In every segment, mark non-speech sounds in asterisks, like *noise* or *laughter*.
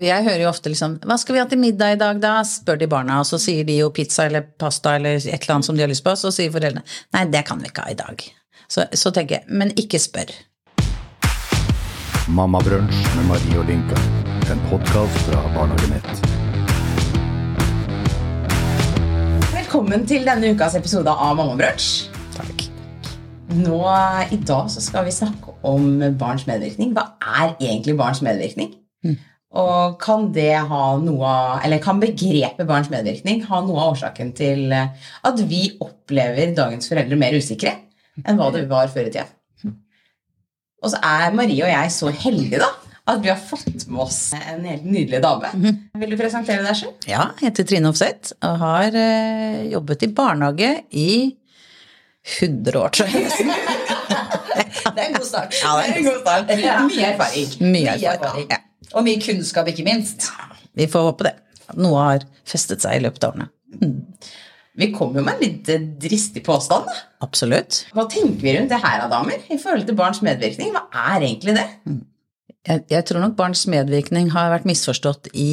Jeg hører jo ofte liksom 'Hva skal vi ha til middag i dag, da?' spør de barna, og så sier de jo pizza eller pasta eller et eller annet som de har lyst på, og så sier foreldrene 'Nei, det kan vi ikke ha i dag'. Så, så tenker jeg, men ikke spør. Mammabrunsj med Marie og Linka. En podkast fra Barnehagenett. Velkommen til denne ukas episode av Mammabrunsj. Takk. Nå I dag så skal vi snakke om barns medvirkning. Hva er egentlig barns medvirkning? Og kan det ha noe av, eller kan begrepet barns medvirkning ha noe av årsaken til at vi opplever dagens foreldre mer usikre enn hva det var før i tida? Og så er Marie og jeg så heldige da, at vi har fått med oss en helt nydelig dame. Vil du presentere deg selv? Ja, jeg heter Trine Offset og har eh, jobbet i barnehage i 100 år, tror jeg. *laughs* Det er en god start. Ja, det er en god start. Mye erfaring. Mye erfaring. Ja. Og mye kunnskap, ikke minst. Vi får håpe det. Noe har festet seg i løpet av årene. Vi kom jo med en litt eh, dristig påstand. da. Absolutt. Hva tenker vi rundt det her, damer? I forhold til barns medvirkning? Hva er egentlig det? Jeg, jeg tror nok barns medvirkning har vært misforstått i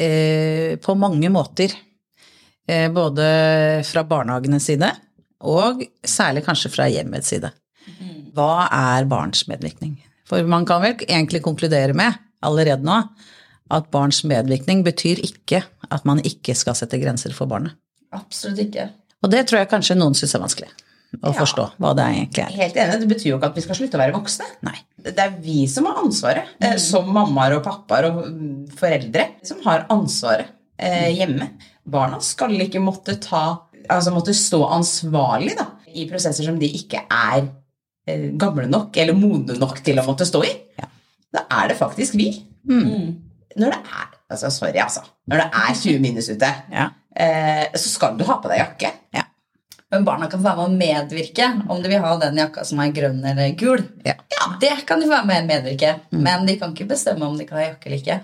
eh, på mange måter. Eh, både fra barnehagenes side, og særlig kanskje fra hjemmets side. Hva er barns medvirkning? For man kan vel egentlig konkludere med allerede nå at barns medvirkning betyr ikke at man ikke skal sette grenser for barnet. Absolutt ikke. Og det tror jeg kanskje noen syns er vanskelig å Ja. forstå hva det egentlig er. Helt enig, Det betyr jo ikke at vi skal slutte å være voksne. Nei. Det er vi som har ansvaret, eh, som mammaer og pappaer og mm, foreldre, som har ansvaret eh, hjemme. Barna skal ikke måtte ta Altså måtte stå ansvarlig da, i prosesser som de ikke er eh, gamle nok eller modne nok til å måtte stå i. Ja. Da er det faktisk vi. Mm. Når det er altså Sorry, altså. Når det er 20 minus ute, Ja. eh, så skal du ha på deg jakke. Men barna kan få være med å medvirke om de vil ha den jakka som er grønn eller gul. Ja. Det kan de få være med å medvirke, men de kan ikke bestemme om de kan ha jakke eller ikke.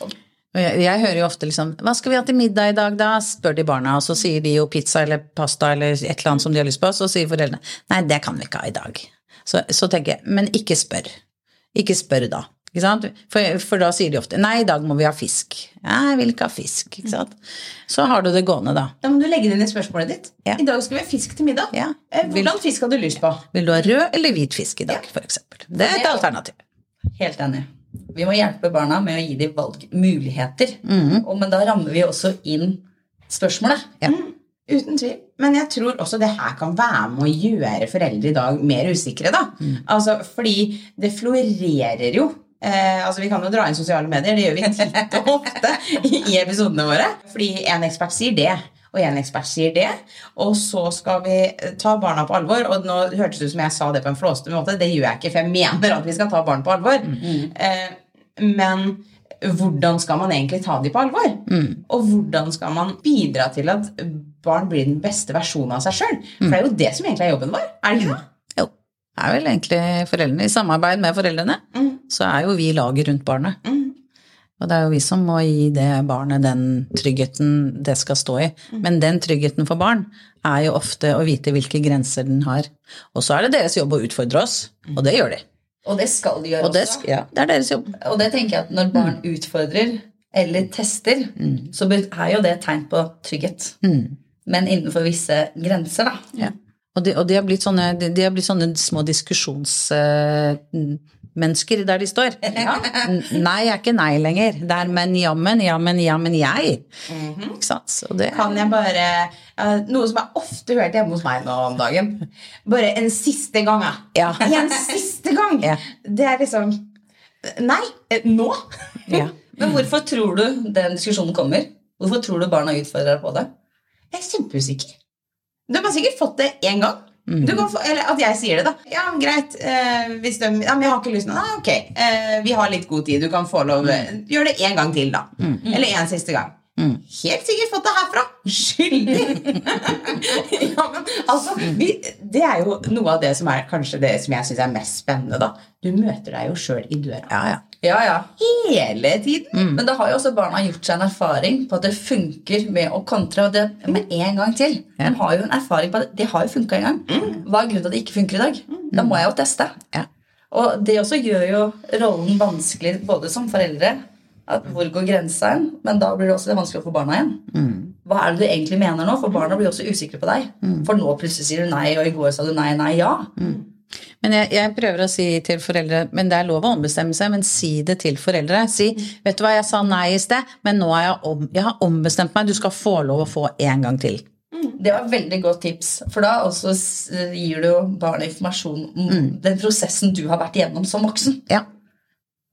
Og Jeg, jeg hører jo ofte liksom 'Hva skal vi ha til middag i dag, da?' spør de barna, og så sier de jo pizza eller pasta eller et eller annet som de har lyst på, så sier foreldrene 'Nei, det kan vi ikke ha i dag'. Så, så tenker jeg Men ikke spør. Ikke spør da. Ikke sant? For, for da sier de ofte 'Nei, i dag må vi ha fisk'. Jeg vil ikke ha fisk'. Ikke sant? Så har du det gående, da. Da må du legge det inn i spørsmålet ditt. Ja. I dag skal vi ha fisk til middag. Ja. Eh, Hvordan fisk har du lyst på? vil du ha rød eller hvit fisk i dag, for eksempel? Det er et alternativ. Helt enig. Vi må hjelpe barna med å gi dem valgmuligheter. Mm. Og, men da rammer vi også inn spørsmålet. Ja. Mm, uten tvil. Men jeg tror også det her kan være med å gjøre foreldre i dag mer usikre. da. Altså, Fordi det florerer jo. Eh, altså Vi kan jo dra inn sosiale medier, det gjør vi *laughs* titt og ofte i, i episodene våre. Fordi en ekspert sier det, og en ekspert sier det. Og så skal vi ta barna på alvor. Og nå hørtes det ut som jeg sa det på en flåste måte. Det gjør jeg ikke, for jeg mener at vi skal ta barn på alvor. Eh, men hvordan skal man egentlig ta dem på alvor? Og hvordan skal man bidra til at barn blir den beste versjonen av seg sjøl? For det er jo det som egentlig er jobben vår. Er det ikke det? Jo. Det er vel egentlig foreldrene. I samarbeid med foreldrene Mm. så er jo vi laget rundt barnet. Mm. Og det er jo vi som må gi det barnet den tryggheten det skal stå i. Mm. Men den tryggheten for barn er jo ofte å vite hvilke grenser den har. Og så er det deres jobb å utfordre oss, og det gjør de. Og det skal de gjøre Og det, også. ja, det er deres jobb. Og det tenker jeg at når barn utfordrer eller tester, så er jo det et tegn på trygghet. Mm. Men innenfor visse grenser, da. Ja. Og, de, og de, har sånne, de, de har blitt sånne små diskusjonsmennesker der de står. Ja. Nei er ikke nei lenger. Det er men, jammen, jammen, jammen, jeg. Ikke sant? Så det Kan jeg bare Noe som jeg ofte hørte hjemme hos meg nå om dagen. Bare en siste gang, Ja. *laughs* En siste gang! Ja. Det er liksom Nei, eh, nå? ja. *laughs* Men hvorfor tror du den diskusjonen kommer? Hvorfor tror du barna utfordrer deg på det? Jeg er kjempeusikker. Du har sikkert fått det én gang. Du kan få, eller at jeg sier det, da. Ja, greit. Eh, hvis de, ja, men jeg har ikke lyst. Nei, ok. Eh, vi har litt god tid. Du kan få lov Gjør det én gang til, da. Eller en siste gang. Helt sikkert fått det herfra. Skyldig! *laughs* ja, men altså, vi, det er jo noe av det som er kanskje det som jeg syns er mest spennende, da. Du møter deg jo sjøl i døra ja, ja. Ja, ja. hele tiden. Men da har jo også barna gjort seg en erfaring på at det funker med å kontre og det med en gang til. De har jo en erfaring på at det har jo funka en gang. Hva er grunnen til at det ikke funker i dag? Da må jeg jo teste. Ja. Og det også gjør jo rollen vanskelig både som foreldre At hvor går grensa hen? Men da blir det også vanskelig å få barna igjen. Hva er det du egentlig mener nå? For barna blir også usikre på deg. For nå plutselig sier du nei, og i går sa du nei, nei, ja. Men jeg, jeg prøver å si til foreldre Men det er lov å ombestemme seg, men si det til foreldre. Si 'Vet du hva, jeg sa nei i sted, men nå har jeg, om, jeg har ombestemt meg. Du skal få lov å få en gang til'. Det var et veldig godt tips, for da også gir du barna informasjon om den prosessen du har vært igjennom som voksen. Ja.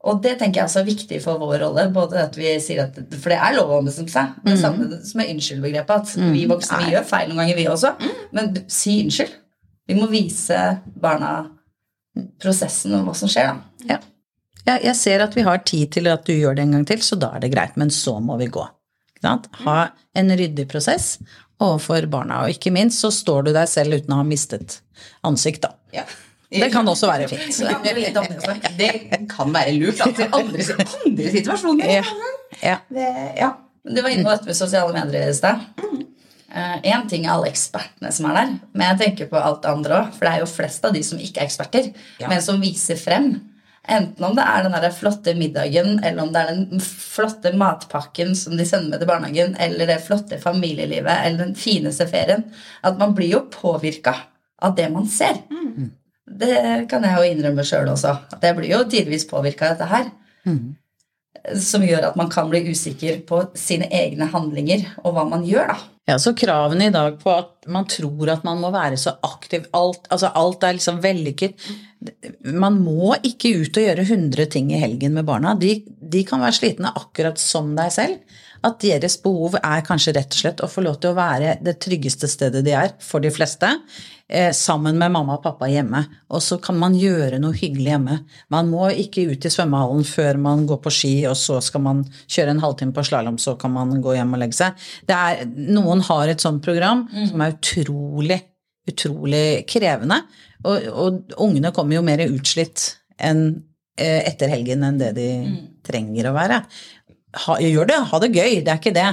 Og det tenker jeg også er viktig for vår rolle. både at vi sier at, For det er lov å ombestemme seg. Det samme som med unnskyldbegrepet. At vi voksne vi gjør feil noen ganger, vi også. Men si unnskyld. Vi må vise barna prosessen og hva som skjer. da. Ja. Jeg, jeg ser at vi har tid til at du gjør det en gang til, så da er det greit. Men så må vi gå. Ha en ryddig prosess overfor barna. Og ikke minst så står du deg selv uten å ha mistet ansikt, da. Ja. Det kan også være fint. Det kan være lurt da, andre, andre situasjoner. Ja. Ja. Det, ja. Du var inne på dette med sosiale medier i stad. Én ting er alle ekspertene som er der, men jeg tenker på alt det andre òg. For det er jo flest av de som ikke er eksperter, Ja. men som viser frem. Enten om det er den der flotte middagen, eller om det er den flotte matpakken som de sender med til barnehagen, eller det flotte familielivet, eller den fineste ferien. At man blir jo påvirka av det man ser. Det kan jeg jo innrømme sjøl også. At jeg blir jo tidvis påvirka av dette her som gjør at man kan bli usikker på sine egne handlinger og hva man gjør, da. Ja, så kravene i dag på at man tror at man må være så aktiv Alt, altså alt er liksom vellykket. Man må ikke ut og gjøre 100 ting i helgen med barna. De, de kan være slitne akkurat som deg selv. At deres behov er kanskje rett og slett å få lov til å være det tryggeste stedet de er, for de fleste, eh, sammen med mamma og pappa hjemme. Og så kan man gjøre noe hyggelig hjemme. Man må ikke ut i svømmehallen før man går på ski, og så skal man kjøre en halvtime på slalåm, så kan man gå hjem og legge seg. Det er, noen har et sånt program som er utrolig, utrolig krevende. Og, og ungene kommer jo mer utslitt enn eh, etter helgen enn det de trenger å være. Ha, gjør det, ha det gøy, det er ikke det.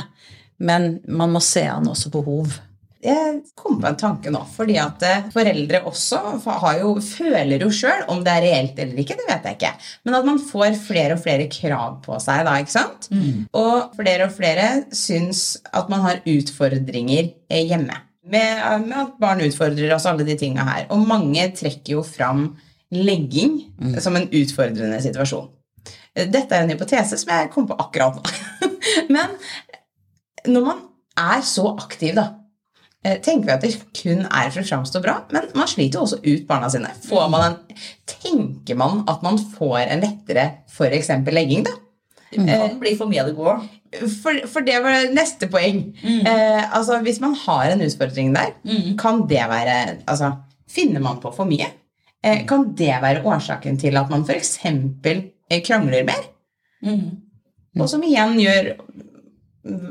Men man må se an også behov. Jeg kom på en tanke nå, fordi at eh, foreldre også har jo, føler jo sjøl om det er reelt eller ikke, det vet jeg ikke. Men at man får flere og flere krav på seg da, ikke sant? Og flere og flere syns at man har utfordringer eh, hjemme. Med, med at barn utfordrer oss, alle de tinga her. Og mange trekker jo fram legging som en utfordrende situasjon. Eh, Dette er en hypotese som jeg kom på akkurat nå. *laughs* Men når man er så aktiv, da eh, tenker vi at det kun er for å framstå bra, men man sliter jo også ut barna sine. Får man en, tenker man at man får en lettere f.eks. legging, da? Det kan bli for mye av det gode. For, for det var neste poeng. Eh, altså, hvis man har en utfordring der, kan det være altså, Finner man på for mye? Eh, kan det være årsaken til at man f.eks. Eh, krangler mer? Og som igjen gjør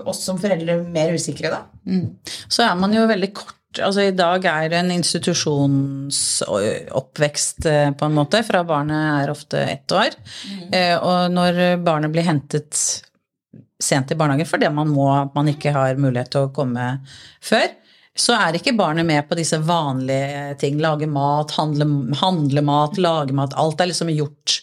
oss som foreldre mer usikre, da? Så er man jo veldig kort Altså I dag er det en institusjonsoppvekst eh, på en måte, fra barnet er ofte ett år. Eh, Og når barnet blir hentet sent i barnehagen fordi man må, man ikke har mulighet til å komme før, så er ikke barnet med på disse vanlige ting. Lage mat, handle, handle mat, lage mat. Alt er liksom gjort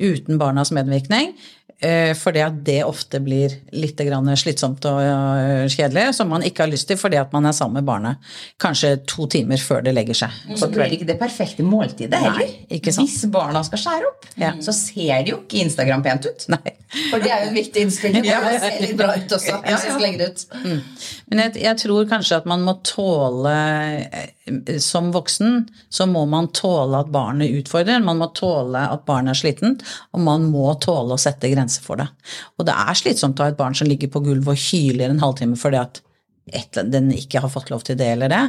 uten barnas medvirkning. Eh, Fordi at det ofte blir litt grann slitsomt og eh, kjedelig, som man ikke har lyst til fordi at man er sammen med barnet kanskje to timer før det legger seg. Så blir det ikke det perfekte måltidet heller. Nei, ikke sant. Hvis barna skal skjære opp, Ja. så ser det jo ikke Instagram pent ut. Nei. For det er jo en viktig innspill. Det Ja. ser litt bra ut også. Ja, ja. det ut. Men jeg, jeg tror kanskje at man må tåle Som voksen så må man tåle at barnet utfordrer, man må tåle at barnet er slitent, og man må tåle å sette grenser for det. Og det er slitsomt å ha et barn som ligger på gulvet og hyler en halvtime fordi at et, den ikke har fått lov til det eller det,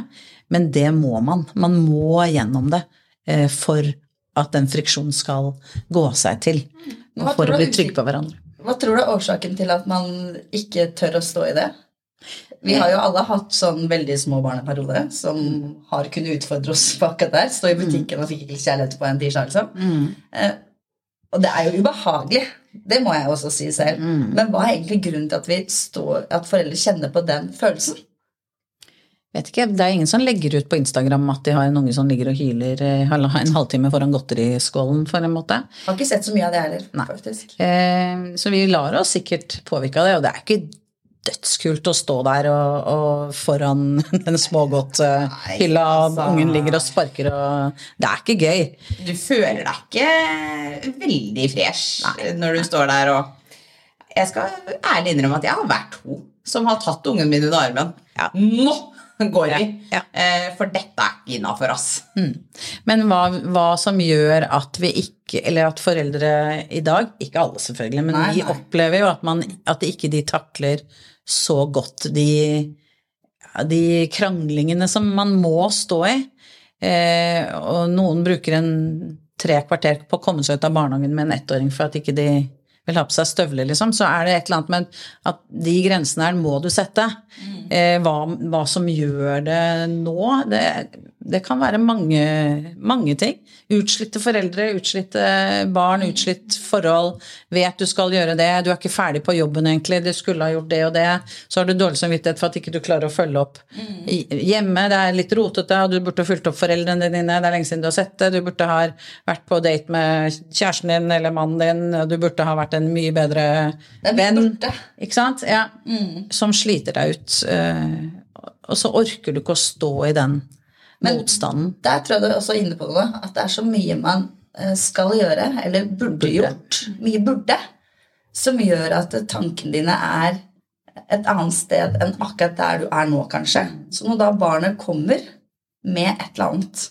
men det må man. Man må gjennom det eh, for at den friksjonen skal gå seg til, og for å bli trygge på hverandre. Hva tror du er årsaken til at man ikke tør å stå i det? Vi har jo alle hatt sånn veldig små barneperiode som har kunnet utfordre oss på akkurat der. Stå i butikken og fikk ikke kjærlighet på en tirsdag, liksom. Mm. og det er jo ubehagelig. Det må jeg også si selv. Men hva er egentlig grunnen til at, vi står, at foreldre kjenner på den følelsen? Vet ikke, Det er ingen som legger ut på Instagram at de har en unge som ligger og hyler eh, en halvtime foran godteriskålen, for en måte. Har ikke sett så mye av det heller, faktisk. Eh, så vi lar oss sikkert påvirke av det, og det er ikke dødskult å stå der og, og foran *laughs* den smågodthylla, og altså. ungen ligger og sparker og Det er ikke gøy. Du føler deg ikke veldig fresh når du står der og Jeg skal ærlig innrømme at jeg har vært to som har tatt ungen min under armen. Ja. Nå går vi! Ja. ja. For dette er ikke innafor oss. Men hva, hva som gjør at vi ikke Eller at foreldre i dag, ikke alle selvfølgelig, men Nei, vi nei. opplever jo at, man, at ikke de takler så godt de, de kranglingene som man må stå i. Eh, og noen bruker en tre kvarter på å komme seg ut av barnehagen med en ettåring for at ikke de vil ha på seg støvler, liksom, så er det et eller annet med at de grensene her må du sette. Eh, hva, hva som gjør det nå, det, det kan være mange, mange ting. Utslitte foreldre, utslitte barn, utslitt forhold. Vet du skal gjøre det, du er ikke ferdig på jobben egentlig, du skulle ha gjort det og det. Så har du dårlig samvittighet for at ikke du klarer å følge opp mm. hjemme. Det er litt rotete, og du burde fulgt opp foreldrene dine, det er lenge siden du har sett det. Du burde ha vært på date med kjæresten din eller mannen din, du burde ha vært en mye bedre venn. Ikke sant? Ja. Som sliter deg ut. Og så orker du ikke å stå i den motstanden. Der tror jeg du er også inne på noe. At det er så mye man eh, skal gjøre, eller burde gjort, mye burde, som gjør at tankene dine er et annet sted enn akkurat der du er nå, kanskje. Så når da barnet kommer med et eller annet,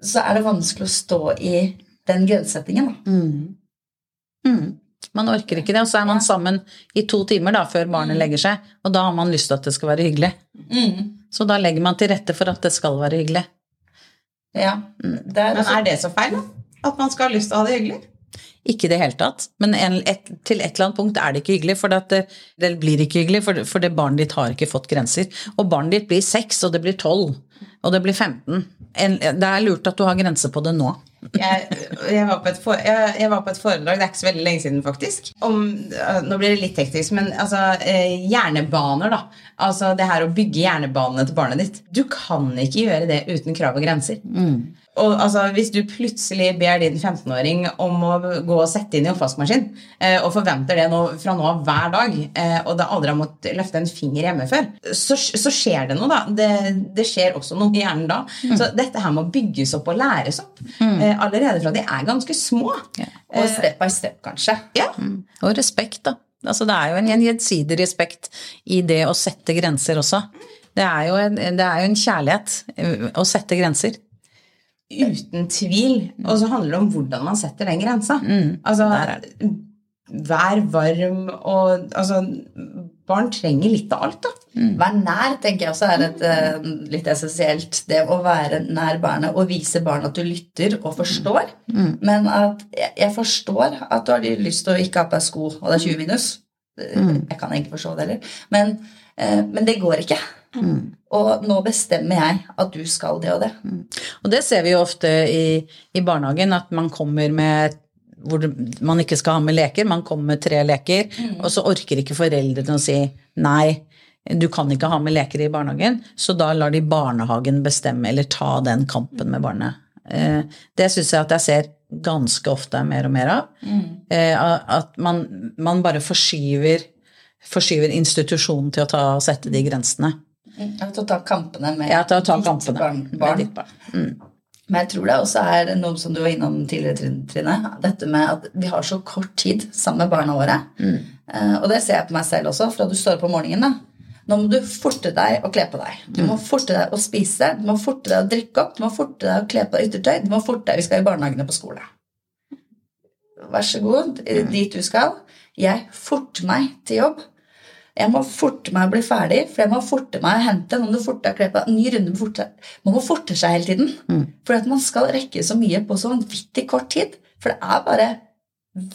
så er det vanskelig å stå i den grensesettingen. Da. Mm. Man orker ikke det, og så er man sammen i to timer da, før barnet legger seg, og da har man lyst til at det skal være hyggelig. Så da legger man til rette for at det skal være hyggelig. Ja, det er, Men er det så feil, da? At man skal ha lyst til å ha det hyggelig? Ikke i det hele tatt, men en, et, til et eller annet punkt er det ikke hyggelig, for det, det blir ikke hyggelig, for, for det barnet ditt har ikke fått grenser. Og barnet ditt blir seks, og det blir tolv, og det blir 15. En, det er lurt at du har grenser på det nå. Jeg, jeg, var på et foredrag, det er ikke så veldig lenge siden faktisk, om øh, Nå blir det litt teknisk, men altså eh, hjernebaner, da. Altså det her å bygge hjernebanene til barnet ditt. Du kan ikke gjøre det uten krav og grenser. Og altså, Hvis du plutselig ber din 15-åring om å gå og sette inn i oppvaskmaskin, eh, og forventer det nå, fra nå av hver dag, eh, og det aldri har måttet løfte en finger hjemme før, så, så skjer det noe, da. Det, det skjer også noe i hjernen da. Så dette her må bygges opp og læres opp eh, allerede fra de er ganske små. og step by step, kanskje. Ja. Og respekt, da. Altså, det er jo en gjensidig respekt i det å sette grenser også. Det er jo en, det er jo en kjærlighet eh, å sette grenser. Uten tvil. Og så handler det om hvordan man setter den grensa. Altså, er vær varm og Altså, barn trenger litt av alt, da. Vær nær tenker jeg også er et, uh, litt essensielt. Det å være nær barnet og vise barnet at du lytter og forstår. Men at jeg, jeg forstår at du har lyst til å ikke ha på deg sko, og det er 20 minus. Jeg kan egentlig forstå det heller. Men, men det går ikke. Og nå bestemmer jeg at du skal det og det. Og det ser vi jo ofte i, i barnehagen, at man kommer med hvor man ikke skal ha med leker, man kommer med tre leker, og så orker ikke foreldrene å si nei, du kan ikke ha med leker i barnehagen, så da lar de barnehagen bestemme, eller ta den kampen med barnet. Eh, Det syns jeg at jeg ser ganske ofte mer og mer av. Eh, At man, man bare forskyver, forskyver institusjonen til å ta, sette de grensene. Jeg til å ta kampene med Ja, ta kampene barn. med ditt barn. Men jeg tror det også er noe som du var innom tidligere, Trine. Dette med at vi har så kort tid sammen med barna våre. Mm. og det ser jeg på meg selv også, fra du står opp om morgenen. da. Nå må du forte deg å kle på deg. Du må forte deg å spise, du må forte deg å drikke opp, du må forte deg å kle på deg yttertøy, du må forte deg, vi skal i barnehagene på skole. Vær så god, dit du skal. Jeg forter meg til jobb. Jeg må forte meg å bli ferdig, for jeg må forte meg å hente. Nå må forte deg å. Ny runde forte. Man må forte seg hele tiden. For at man skal rekke så mye på så vanvittig kort tid. For det er bare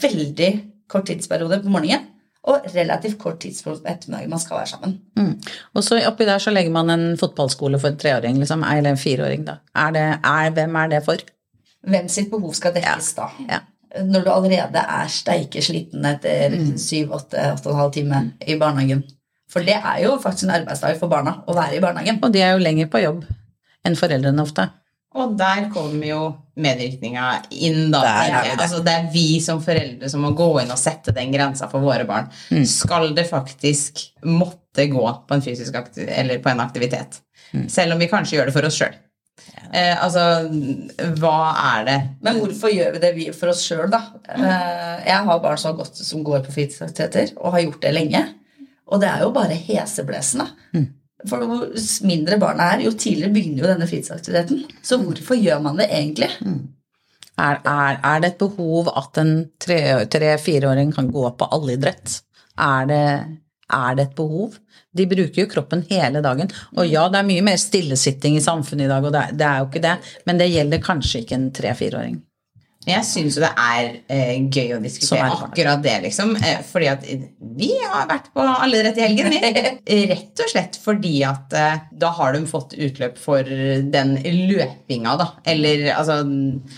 veldig kort tidsperiode på morgenen. Og relativt kort tidsperiode på ettermiddagen man skal være sammen. Mm. Og så oppi der så legger man en fotballskole for en treåring, liksom, eller en fireåring, da. Er det, er, hvem er det for? Hvem sitt behov skal dekkes da? Ja. Når du allerede er steike sliten etter syv, åtte, åtte og en halv time i barnehagen. For det er jo faktisk en arbeidsdag for barna å være i barnehagen. Og de er jo lenger på jobb enn foreldrene ofte. Og der kommer jo medvirkninga inn, da. Der er tenker det. Altså, det er vi som foreldre som må gå inn og sette den grensa for våre barn. Mm. Skal det faktisk måtte gå på en fysisk aktivitet, eller på en aktivitet? Mm. Selv om vi kanskje gjør det for oss sjøl. Eh, altså, hva er det Men hvorfor gjør vi det vi for oss sjøl, da? Eh, Jeg har barn som, gått, som går på fritidsaktiviteter, og har gjort det lenge. Og det er jo bare heseblesende. For jo mindre barna er, jo tidligere begynner jo denne fritidsaktiviteten. Så hvorfor gjør man det egentlig? Er, er, er det et behov at en tre-fireåring kan gå på allidrett? Er det, er det et behov? De bruker jo kroppen hele dagen. Og ja, det er mye mer stillesitting i samfunnet i dag, og det er, det er jo ikke det, men det gjelder kanskje ikke en tre-fireåring. Jeg syns jo det er eh, gøy å diskutere er akkurat det, liksom. Eh, fordi at vi har vært på allidrett i helgen, vi. *laughs* Rett og slett fordi at eh, da har de fått utløp for den løpinga, da. Eller altså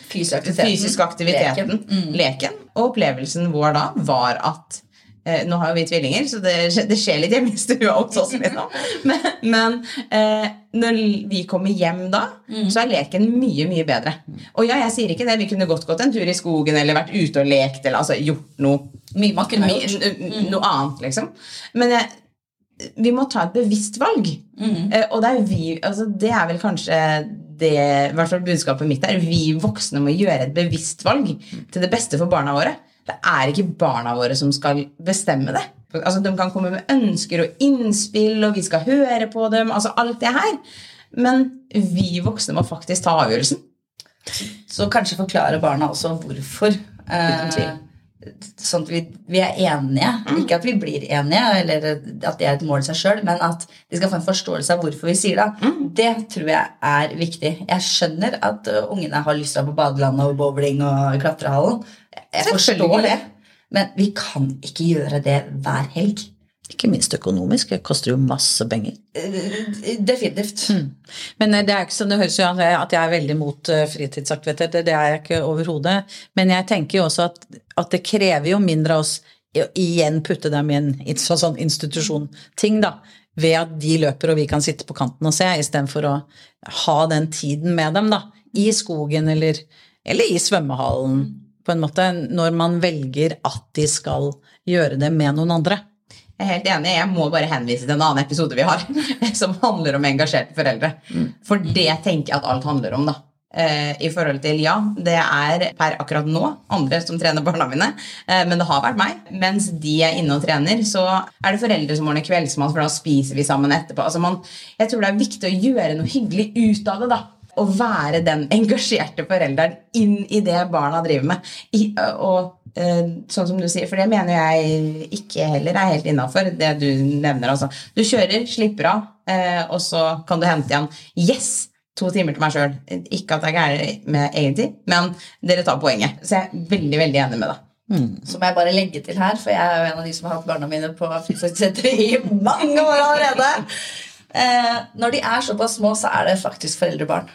Fysisk aktiviteten. fysisk aktiviteten. Leken. Mm. Leken. Og opplevelsen vår da var at eh, nå har jo vi tvillinger, så det, det skjer litt hjemme i stua hos oss. Liksom. Men, men eh, når vi kommer hjem da, så er leken mye, mye bedre. Og ja, jeg sier ikke det. Vi kunne godt gått en tur i skogen eller vært ute og lekt eller altså gjort noe, Mye man kunne gjort. n- noe annet, liksom. Men jeg, vi må ta et bevisst valg. Eh, og det er vi altså Det er vel kanskje det i hvert fall budskapet mitt er. Vi voksne må gjøre et bevisst valg til det beste for barna våre. Det er ikke barna våre som skal bestemme det. Altså De kan komme med ønsker og innspill, og vi skal høre på dem. altså Alt det her. Men vi voksne må faktisk ta avgjørelsen. Så kanskje forklare barna også hvorfor. Uten tvil. Sånn at vi, vi er enige. Ikke at vi blir enige, eller at det er et mål i seg sjøl, men at de skal få en forståelse av hvorfor vi sier det. Det tror jeg er viktig. Jeg skjønner at ungene har lyst til å på badelandet og bowling og klatrehallen. Jeg forstår det. Men vi kan ikke gjøre det hver helg. Ikke minst økonomisk, det koster jo masse penger. Definitivt. Definitivt. Men eh, det er ikke som det høres ut at jeg er veldig mot eh, fritidsaktiviteter, det er jeg ikke overhodet. Men jeg tenker jo også at, at det krever jo mindre av oss å igjen putte dem i en sånn, sånn institusjon-ting, da. Ved at de løper og vi kan sitte på kanten og se, istedenfor å ha den tiden med dem, da. I skogen eller, eller i svømmehallen, på en måte. Når man velger at de skal gjøre det med noen andre. Jeg er helt enig. Jeg må bare henvise til en annen episode vi har, *laughs* som handler om engasjerte foreldre. For det tenker jeg at alt handler om, da. Eh, I forhold til, ja, det er per akkurat nå andre som trener barna mine, eh, men det har vært meg. Mens de er inne og trener, så er det foreldre som ordner kveldsmat, for da spiser vi sammen etterpå. Altså man, jeg tror det er viktig å gjøre noe hyggelig ut av det, da. Å være den engasjerte forelderen inn i det barna driver med. I, og sånn som du sier, for det mener jeg ikke heller er helt innafor, det du nevner. Altså. Du kjører, slipper av, eh, og så kan du hente igjen. Yes! To timer til meg sjøl. Ikke at jeg er gæren med egentlig, men dere tar poenget. Så jeg er veldig, veldig enig med deg. Så må jeg bare legge til her, for jeg er jo en av de som har hatt barna mine på fritidssenteret i mange år allerede. Eh, når de er såpass små, så er det faktisk foreldrebarn.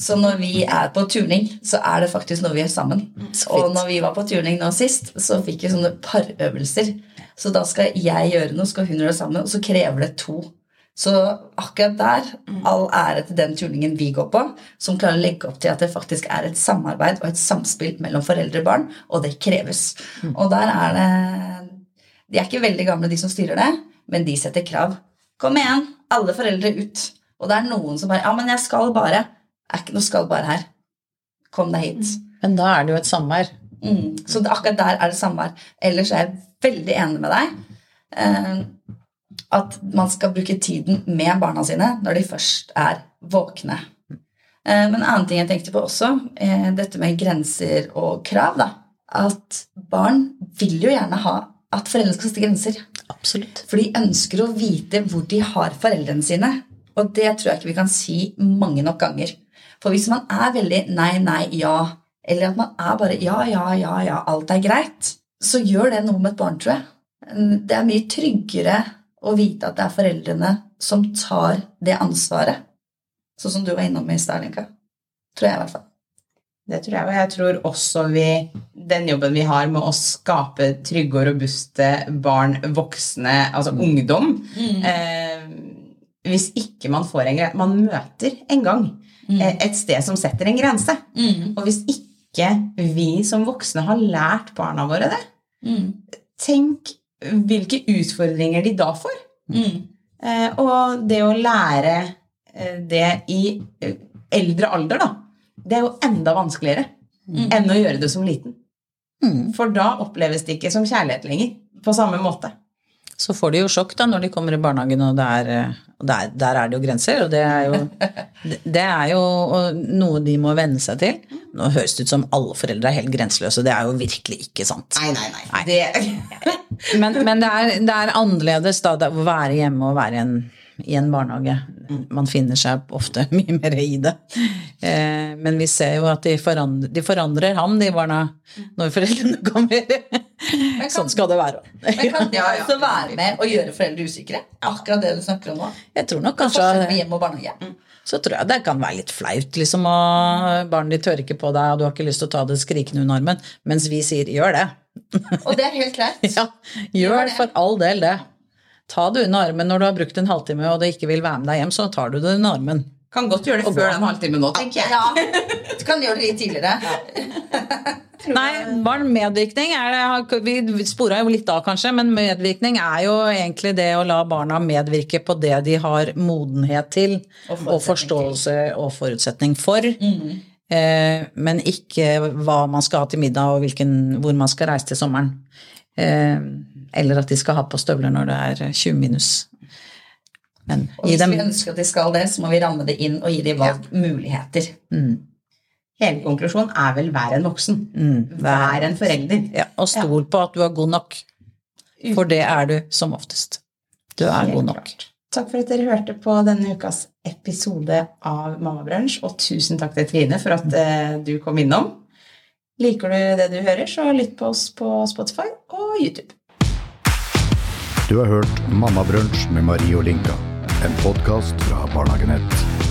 Så når vi er på turning, så er det faktisk noe vi er sammen. Og når vi var på turning nå sist, så fikk vi sånne parøvelser. Så da skal jeg gjøre noe, skal hun gjøre det samme, og så krever det to. Så akkurat der, all ære til den turningen vi går på, som klarer å legge opp til at det faktisk er et samarbeid og et samspill mellom foreldre og barn, og det kreves. Og der er det De er ikke veldig gamle, de som styrer det, men de setter krav. Kom igjen, alle foreldre ut. Og det er noen som bare Ja, men jeg skal bare. Er ikke noe skallbar her. Kom deg hit. Men da er det jo et samvær. Mm. Så det, akkurat der er det samvær. Ellers er jeg veldig enig med deg. Eh, at man skal bruke tiden med barna sine når de først er våkne. Eh, men en annen ting jeg tenkte på også, eh, dette med grenser og krav. da. At barn vil jo gjerne ha at foreldrene skal sette grenser. Absolutt. For de ønsker å vite hvor de har foreldrene sine. Og det tror jeg ikke vi kan si mange nok ganger. For hvis man er veldig nei, nei, ja, eller at man er bare ja, ja, ja, ja, alt er greit, så gjør det noe med et barn, tror jeg. Det er mye tryggere å vite at det er foreldrene som tar det ansvaret. Sånn som du var innom i stad. Tror jeg, i hvert fall. Det tror jeg, og jeg tror også vi Den jobben vi har med å skape trygge og robuste barn, voksne, altså ungdom eh, Hvis ikke man får en grense Man møter en gang mm. et sted som setter en grense. Og hvis ikke vi som voksne har lært barna våre det, tenk hvilke utfordringer de da får. Eh, og det å lære eh, det i eh, eldre alder, da, det er jo enda vanskeligere enn å gjøre det som liten. For da oppleves det ikke som kjærlighet lenger, på samme måte. Så får de jo sjokk da når de kommer i barnehagen, og, er, eh, og der, der er det jo grenser. Og det er jo, det- er jo noe de må venne seg til. Nå høres det ut som alle foreldre er helt grenseløse, det er jo virkelig ikke sant. Nei, nei, nei. Det, *laughs* Men, men det, er, det er annerledes da, å være hjemme og være i en, i en barnehage. Man finner seg ofte *laughs* mye mer i det. Eh, men vi ser jo at de forandrer, de forandrer ham, de barna, når foreldrene *laughs* kommer. Sånn skal det være. Men kan det også *laughs* være med å gjøre foreldre usikre? Akkurat det du snakker om nå. Jeg tror nok kanskje barnehage. så tror jeg det kan være litt flaut, liksom. Og barnet ditt hører ikke på deg, og du har ikke lyst til å ta det skrikende under armen. Mens vi sier 'gjør det'. Og det er helt greit. Ja, gjør det for all del det. Ta det under armen når du har brukt en halvtime og det ikke vil være med deg hjem, så tar du det under armen. kan godt gjøre det før den halvtimen nå, tenker jeg. Ja, du kan gjøre det litt tidligere. *laughs* Nei, barn medvirkning er det, Vi spora jo litt av, kanskje, men medvirkning er jo egentlig det å la barna medvirke på det de har modenhet til, Og og, forståelse og forutsetning for. Eh, men ikke hva man skal ha til middag, og hvilken, hvor man skal reise til sommeren. Eh, eller at de skal ha på støvler når det er 20 minus. Men Og hvis dem vi ønsker at de skal det, så må vi ramme det inn og gi dem valgmuligheter. Hele konklusjonen er vel vær en voksen. vær- Vær en forelder. ja, Og stol på at du er god nok. For det er du som oftest. Du er Helt god nok. klart. Takk for at dere hørte på denne ukas episode av Mammabrunsj, og tusen takk til Trine for at eh, du kom innom. Liker du det du hører, så lytt på oss på Spotify og YouTube. Du har hørt Mammabrunsj med Marie og Linka. En podkast fra Barnehagenett.